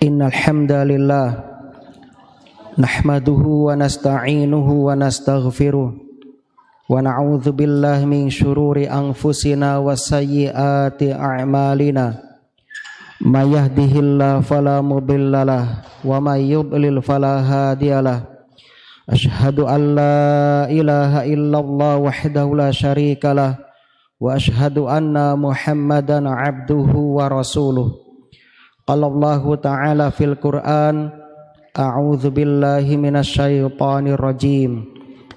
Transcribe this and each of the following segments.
Innal hamdalillah nahmaduhu wa nasta'inuhu wa nastaghfiruh wa na'udzu billahi min shururi anfusina wa sayyiati a'malina. May yahdihillahu fala wa may yudlil fala ashhadu an ilaha illallah wahdahu la syarikalah wa ashhadu anna muhammadan 'abduhu wa rasuluh. قال الله تعالى في القرآن أعوذ بالله من الشيطان الرجيم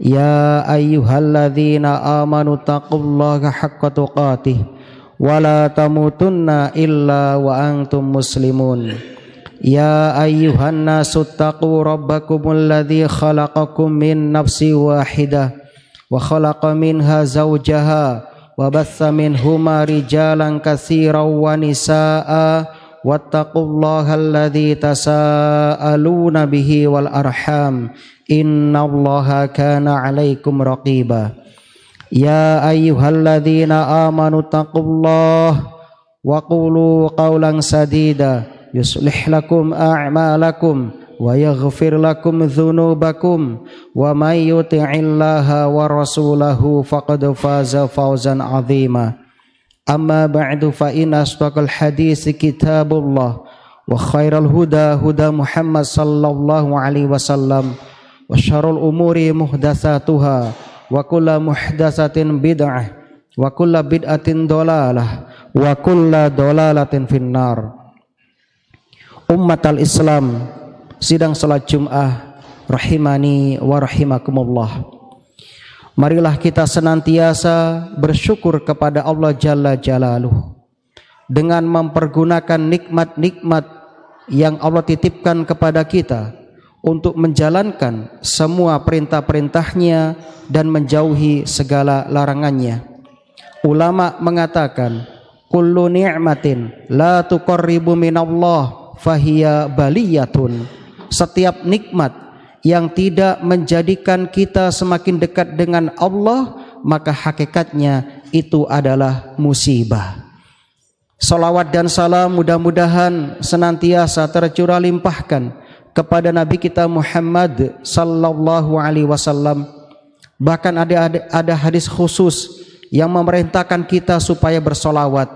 يا أيها الذين آمنوا اتقوا الله حق تقاته ولا تموتن إلا وأنتم مسلمون يا أيها الناس اتقوا ربكم الذي خلقكم من نفس واحدة وخلق منها زوجها وبث منهما رجالا كثيرا ونساء واتقوا الله الذي تساءلون به والأرحام إن الله كان عليكم رقيبا. يا أيها الذين آمنوا اتقوا الله وقولوا قولا سديدا. يصلح لكم أعمالكم ويغفر لكم ذنوبكم. ومن يطع الله ورسوله فقد فاز فوزا عظيما. أما بعد فإن أصدق الحديث كتاب الله وخير الهدى هدى محمد صلى الله عليه وسلم وشر الأمور محدثاتها وكل محدثة بدعة وكل بدعة ضلالة وكل ضلالة في النار Ummatal Islam sidang salat Jum'ah rahimani wa rahimakumullah Marilah kita senantiasa bersyukur kepada Allah Jalla Jalaluh dengan mempergunakan nikmat-nikmat yang Allah titipkan kepada kita untuk menjalankan semua perintah-perintahnya dan menjauhi segala larangannya. Ulama mengatakan, kullu ni'matin la tuqarribu minallah fahiya baliyatun. Setiap nikmat yang tidak menjadikan kita semakin dekat dengan Allah, maka hakikatnya itu adalah musibah. Salawat dan salam mudah-mudahan senantiasa tercurah limpahkan kepada Nabi kita Muhammad sallallahu alaihi wasallam. Bahkan ada, ada ada hadis khusus yang memerintahkan kita supaya bersolawat.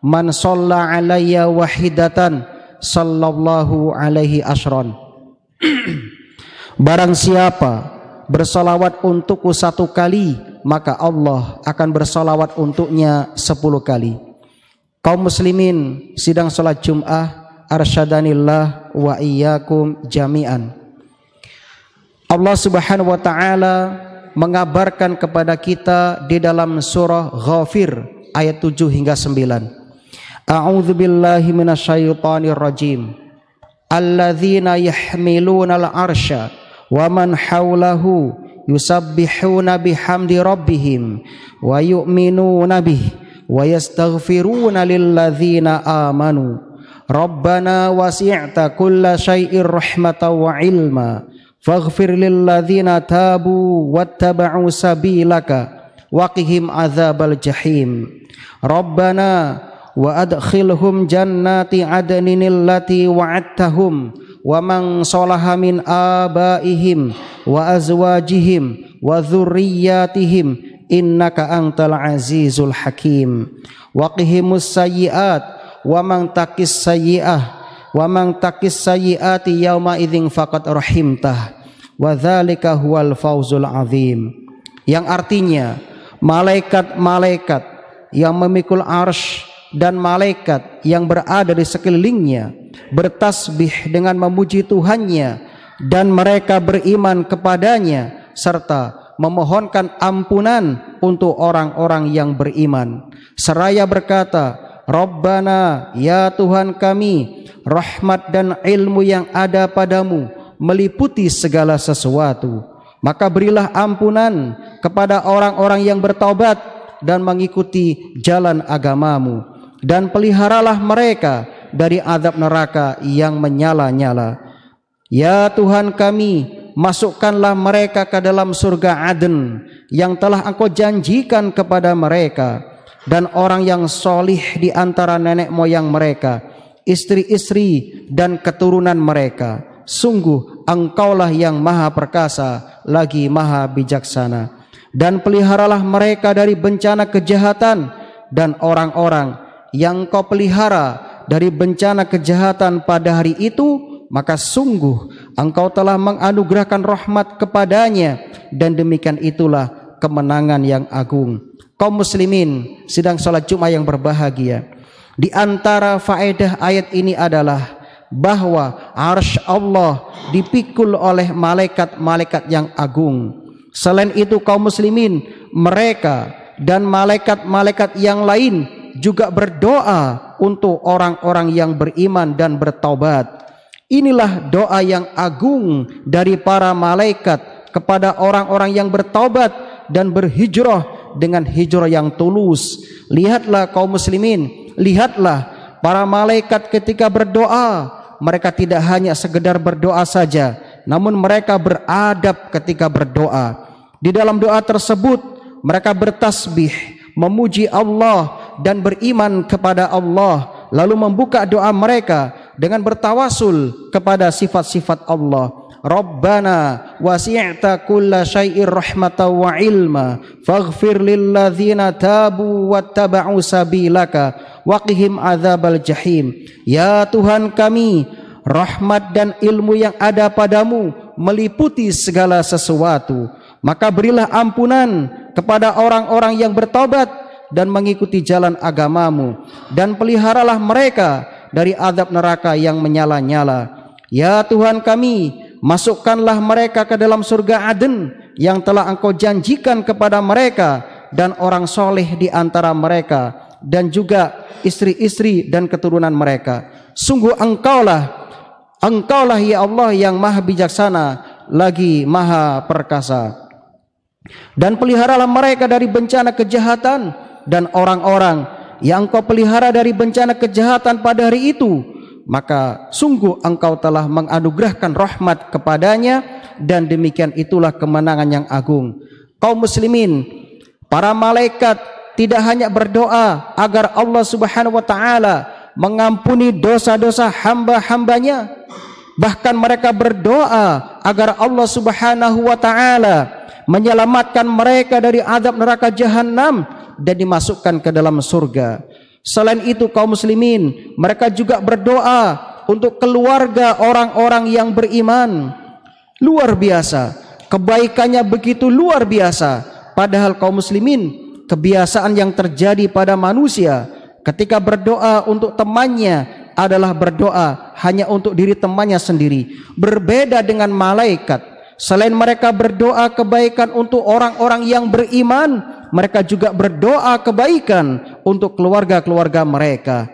Man shalla alayya wahidatan sallallahu alaihi asron. Barang siapa bersolawat untukku satu kali, maka Allah akan bersolawat untuknya sepuluh kali. Kaum muslimin sidang salat Jum'ah arsyadanillah wa iyyakum jami'an. Allah Subhanahu wa taala mengabarkan kepada kita di dalam surah Ghafir ayat 7 hingga 9. A'udzu billahi minasyaitonir rajim. Alladzina yahmiluna al-arsya wa man hawlahu yusabbihuna bihamdi rabbihim wa yu'minuna bihi wa yastaghfiruna lilladzina amanu. Rabbana wasi'ta kulla syai'ir rahmatan wa ilma faghfir lilladzina tabu wattaba'u sabilaka waqihim adzabal jahim Rabbana wa adkhilhum jannati adnin allati wa'adtahum wa man salaha min abaihim wa azwajihim wa dhurriyyatihim innaka antal azizul hakim. Waqihimus sayyiat wa man takis sayyi'ah wa man takis sayyiati yauma idzin faqad rahimtah. Wa dzalika huwal fauzul azim yang artinya malaikat-malaikat yang memikul arsy dan malaikat yang berada di sekelilingnya bertasbih dengan memuji Tuhannya dan mereka beriman kepadanya serta memohonkan ampunan untuk orang-orang yang beriman. Seraya berkata Rabbana ya Tuhan kami rahmat dan ilmu yang ada padamu meliputi segala sesuatu. Maka berilah ampunan kepada orang-orang yang bertaubat dan mengikuti jalan agamamu. Dan peliharalah mereka dari azab neraka yang menyala-nyala ya Tuhan kami masukkanlah mereka ke dalam surga Aden yang telah engkau janjikan kepada mereka dan orang yang solih di antara nenek moyang mereka istri-istri dan keturunan mereka. Sungguh engkaulah yang maha perkasa lagi maha bijaksana. Dan peliharalah mereka dari bencana kejahatan dan orang-orang yang kau pelihara dari bencana kejahatan pada hari itu maka sungguh engkau telah menganugerahkan rahmat kepadanya dan demikian itulah kemenangan yang agung. Kaum muslimin sedang salat Jumat yang berbahagia. Di antara faedah ayat ini adalah bahwa arsy Allah dipikul oleh malaikat-malaikat yang agung. Selain itu kaum muslimin mereka dan malaikat-malaikat yang lain juga berdoa untuk orang-orang yang beriman dan bertaubat. Inilah doa yang agung dari para malaikat kepada orang-orang yang bertaubat dan berhijrah dengan hijrah yang tulus. Lihatlah kaum muslimin, lihatlah para malaikat ketika berdoa mereka tidak hanya sekedar berdoa saja, namun mereka beradab ketika berdoa. Di dalam doa tersebut, mereka bertasbih, memuji Allah dan beriman kepada Allah, lalu membuka doa mereka dengan bertawasul kepada sifat-sifat Allah. Rabbana wasi'ta kulla syai'ir rahmatan wa ilma faghfir lil ladzina tabu wattaba'u sabilaka waqihim adzabal jahim ya Tuhan kami rahmat dan ilmu yang ada padamu meliputi segala sesuatu maka berilah ampunan kepada orang-orang yang bertobat dan mengikuti jalan agamamu dan peliharalah mereka dari azab neraka yang menyala-nyala ya Tuhan kami masukkanlah mereka ke dalam surga Aden yang telah engkau janjikan kepada mereka dan orang soleh di antara mereka dan juga istri-istri dan keturunan mereka. Sungguh engkaulah, engkaulah ya Allah yang maha bijaksana lagi maha perkasa. Dan peliharalah mereka dari bencana kejahatan dan orang-orang yang engkau pelihara dari bencana kejahatan pada hari itu maka sungguh engkau telah menganugerahkan rahmat kepadanya dan demikian itulah kemenangan yang agung. Kaum muslimin, para malaikat tidak hanya berdoa agar Allah Subhanahu wa taala mengampuni dosa-dosa hamba-hambanya, bahkan mereka berdoa agar Allah Subhanahu wa taala menyelamatkan mereka dari azab neraka jahanam dan dimasukkan ke dalam surga. Selain itu kaum muslimin mereka juga berdoa untuk keluarga orang-orang yang beriman. Luar biasa. Kebaikannya begitu luar biasa. Padahal kaum muslimin kebiasaan yang terjadi pada manusia ketika berdoa untuk temannya adalah berdoa hanya untuk diri temannya sendiri. Berbeda dengan malaikat. Selain mereka berdoa kebaikan untuk orang-orang yang beriman, mereka juga berdoa kebaikan untuk keluarga-keluarga mereka.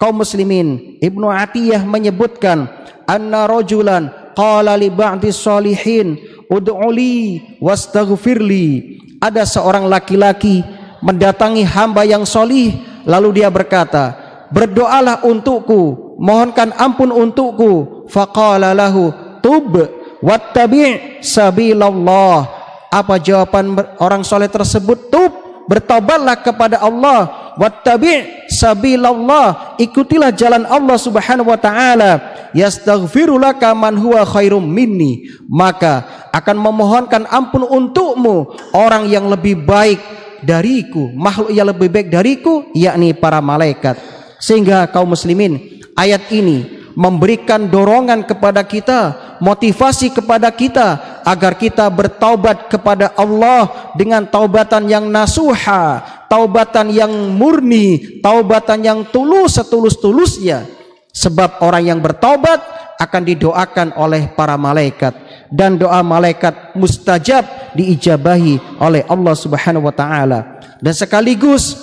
Kaum muslimin, Ibnu Atiyah menyebutkan anna rajulan qala li ba'di salihin ud'uli wastaghfirli. Ada seorang laki-laki mendatangi hamba yang solih lalu dia berkata, "Berdoalah untukku, mohonkan ampun untukku." Faqala lahu, "Tub wattabi' sabilallah." Apa jawaban orang soleh tersebut? Tub, bertobatlah kepada Allah. Wattabi' sabilallah. Ikutilah jalan Allah subhanahu wa ta'ala. Yastaghfiru laka man huwa khairum minni. Maka akan memohonkan ampun untukmu orang yang lebih baik dariku. Makhluk yang lebih baik dariku, yakni para malaikat. Sehingga kaum muslimin, ayat ini memberikan dorongan kepada kita motivasi kepada kita agar kita bertaubat kepada Allah dengan taubatan yang nasuha, taubatan yang murni, taubatan yang tulus setulus-tulusnya. Sebab orang yang bertaubat akan didoakan oleh para malaikat dan doa malaikat mustajab diijabahi oleh Allah Subhanahu wa taala. Dan sekaligus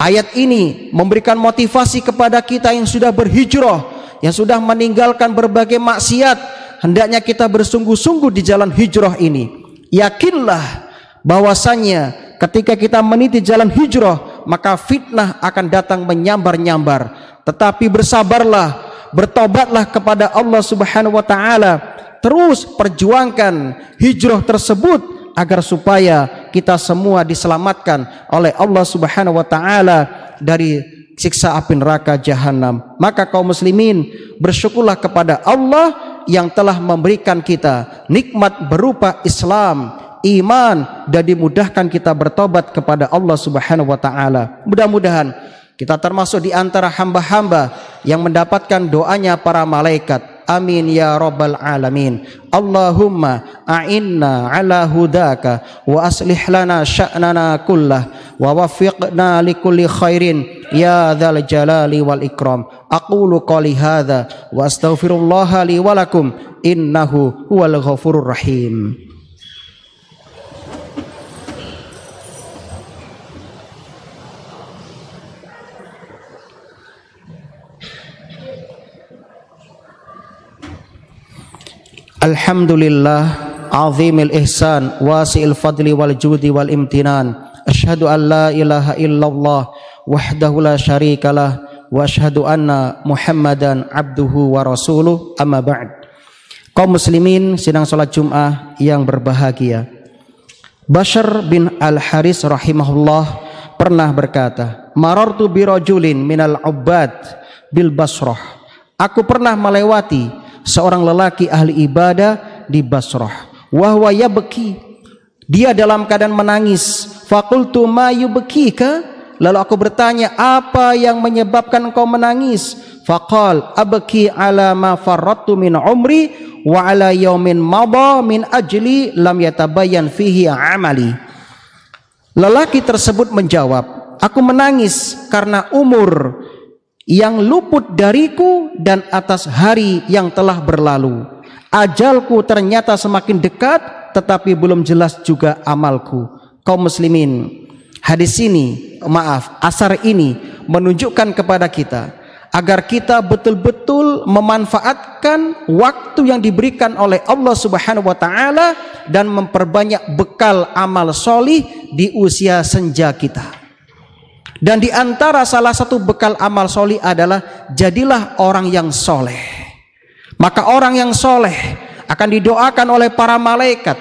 ayat ini memberikan motivasi kepada kita yang sudah berhijrah, yang sudah meninggalkan berbagai maksiat, hendaknya kita bersungguh-sungguh di jalan hijrah ini. Yakinlah bahwasanya ketika kita meniti jalan hijrah, maka fitnah akan datang menyambar-nyambar. Tetapi bersabarlah, bertobatlah kepada Allah Subhanahu wa taala. Terus perjuangkan hijrah tersebut agar supaya kita semua diselamatkan oleh Allah Subhanahu wa taala dari siksa api neraka jahanam. Maka kaum muslimin bersyukurlah kepada Allah yang telah memberikan kita nikmat berupa Islam, iman dan dimudahkan kita bertobat kepada Allah Subhanahu wa taala. Mudah-mudahan kita termasuk di antara hamba-hamba yang mendapatkan doanya para malaikat. Amin ya rabbal alamin. Allahumma a'inna ala hudaka wa aslih lana sya'nana kullah wa waffiqna likulli khairin ya dzal jalali wal ikram. Aqulu qali hadza wa astaghfirullah li wa innahu huwal ghafurur rahim. Alhamdulillah azimil ihsan wasi'il fadli wal judi wal imtinan. Ashhadu an la ilaha illallah wahdahu la syarikalah wa ashhadu anna muhammadan abduhu wa rasuluh. Amma ba'd. Kaum muslimin sidang salat Jumat yang berbahagia. Bashar bin Al-Haris rahimahullah pernah berkata marartu birajulin minal ubbad bil basrah. Aku pernah melewati seorang lelaki ahli ibadah di Basrah. Wahwa yabki. Dia dalam keadaan menangis. Fakultu ma yubkika? Lalu aku bertanya, apa yang menyebabkan kau menangis? Faqal abki ala ma farrattu min umri wa ala yaumin mada min ajli lam yatabayyan fihi amali. Lelaki tersebut menjawab, aku menangis karena umur yang luput dariku dan atas hari yang telah berlalu. Ajalku ternyata semakin dekat tetapi belum jelas juga amalku. Kaum muslimin, hadis ini, maaf, asar ini menunjukkan kepada kita agar kita betul-betul memanfaatkan waktu yang diberikan oleh Allah Subhanahu wa taala dan memperbanyak bekal amal solih di usia senja kita. Dan di antara salah satu bekal amal solih adalah jadilah orang yang soleh. Maka orang yang soleh akan didoakan oleh para malaikat.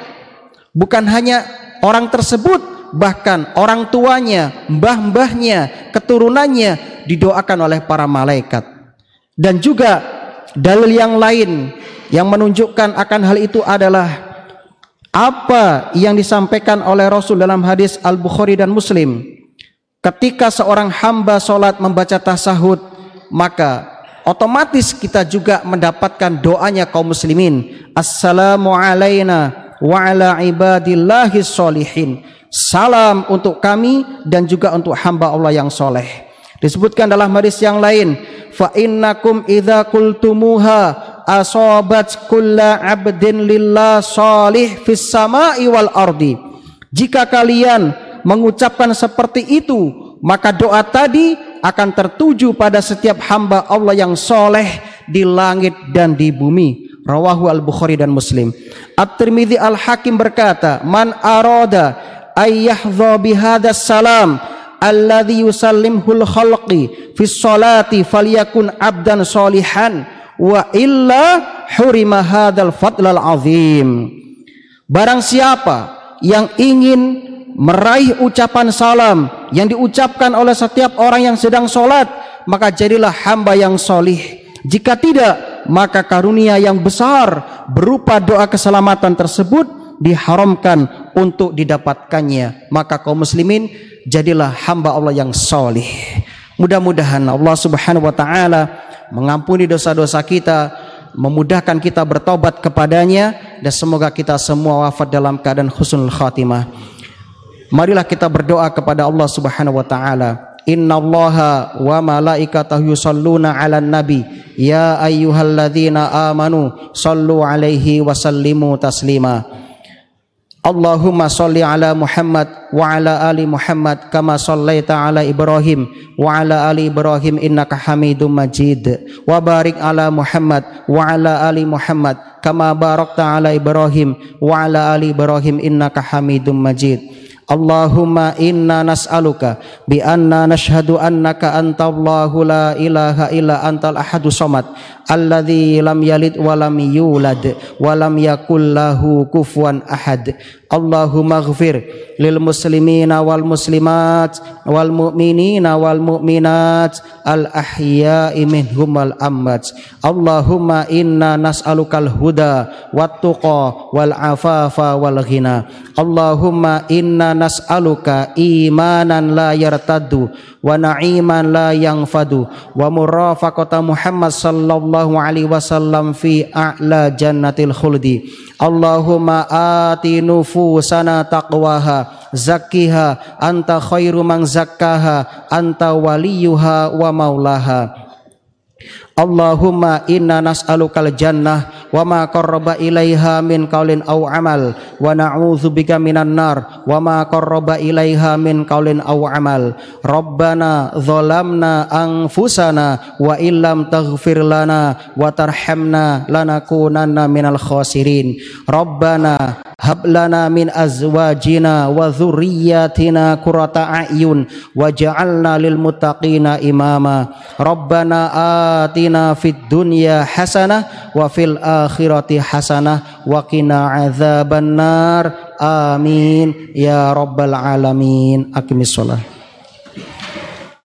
Bukan hanya orang tersebut, bahkan orang tuanya, mbah-mbahnya, keturunannya didoakan oleh para malaikat. Dan juga dalil yang lain yang menunjukkan akan hal itu adalah apa yang disampaikan oleh Rasul dalam hadis Al-Bukhari dan Muslim Ketika seorang hamba solat membaca tasahud, maka otomatis kita juga mendapatkan doanya kaum muslimin. Assalamu alayna wa ala ibadillahi solihin. Salam untuk kami dan juga untuk hamba Allah yang soleh. Disebutkan dalam hadis yang lain, fa innakum idza qultumuha asabat kulla abdin lillah salih fis sama'i wal ardi. Jika kalian mengucapkan seperti itu, maka doa tadi akan tertuju pada setiap hamba Allah yang soleh di langit dan di bumi. Rawahu al-Bukhari dan Muslim. At-Tirmidzi al-Hakim berkata, "Man arada ayyahdha bihadas salam alladhi yusallimhul khalqi fi sholati falyakun abdan solihan wa illa hurima hadzal fadlal azim." Barang siapa yang ingin meraih ucapan salam yang diucapkan oleh setiap orang yang sedang sholat maka jadilah hamba yang solih. Jika tidak maka karunia yang besar berupa doa keselamatan tersebut diharamkan untuk didapatkannya. Maka kaum muslimin jadilah hamba Allah yang solih. Mudah-mudahan Allah subhanahu wa ta'ala mengampuni dosa-dosa kita memudahkan kita bertobat kepadanya dan semoga kita semua wafat dalam keadaan husnul khatimah Marilah kita berdoa kepada Allah Subhanahu wa taala. Innallaha wa malaikatahu yusalluna 'alan nabi ya ayyuhalladzina amanu sallu 'alaihi wa sallimu taslima. Allahumma salli ala Muhammad wa ala ali Muhammad kama sallaita ala Ibrahim wa ala ali Ibrahim innaka Hamidum Majid wa barik ala Muhammad wa ala ali Muhammad kama barakta ala Ibrahim wa ala ali Ibrahim innaka Hamidum Majid Allahumma inna nas'aluka bi anna nashhadu annaka antallahu la ilaha illa antal ahadu samad alladzi lam yalid wa lam yulad wa lam yakul lahu kufuwan ahad Allahumma ghfir lil muslimina wal muslimat wal mu'minina wal mu'minat al ahya'i minhum wal amwat Allahumma inna nas'alukal huda wat tuqa wal afafa wal ghina. Allahumma inna nas'aluka imanan la yartaddu wa na'iman la yanfadu wa murafaqata Muhammad sallallahu alaihi wasallam fi a'la jannatil khuldi. Allahumma ati nufusana taqwaha zakkiha anta khairu man zakkaha anta waliyuha wa maulaha. Allahumma inna nas'alukal jannah wa ma qarraba ilaiha min qaulin aw amal wa na'udzubika minan nar wa ma qarraba ilaiha min qaulin aw amal. Rabbana zalamna anfusana wa illam taghfir lana wa tarhamna lanakunanna minal khasirin. Rabbana hab lana min azwajina wa dzurriyyatina qurrata a'yun waj'alna lil muttaqina imama. Rabbana atina fid dunya hasanah wa fil akhirati hasanah wa qina adzabannar. Amin. Ya rabbal alamin. Aqimis shalah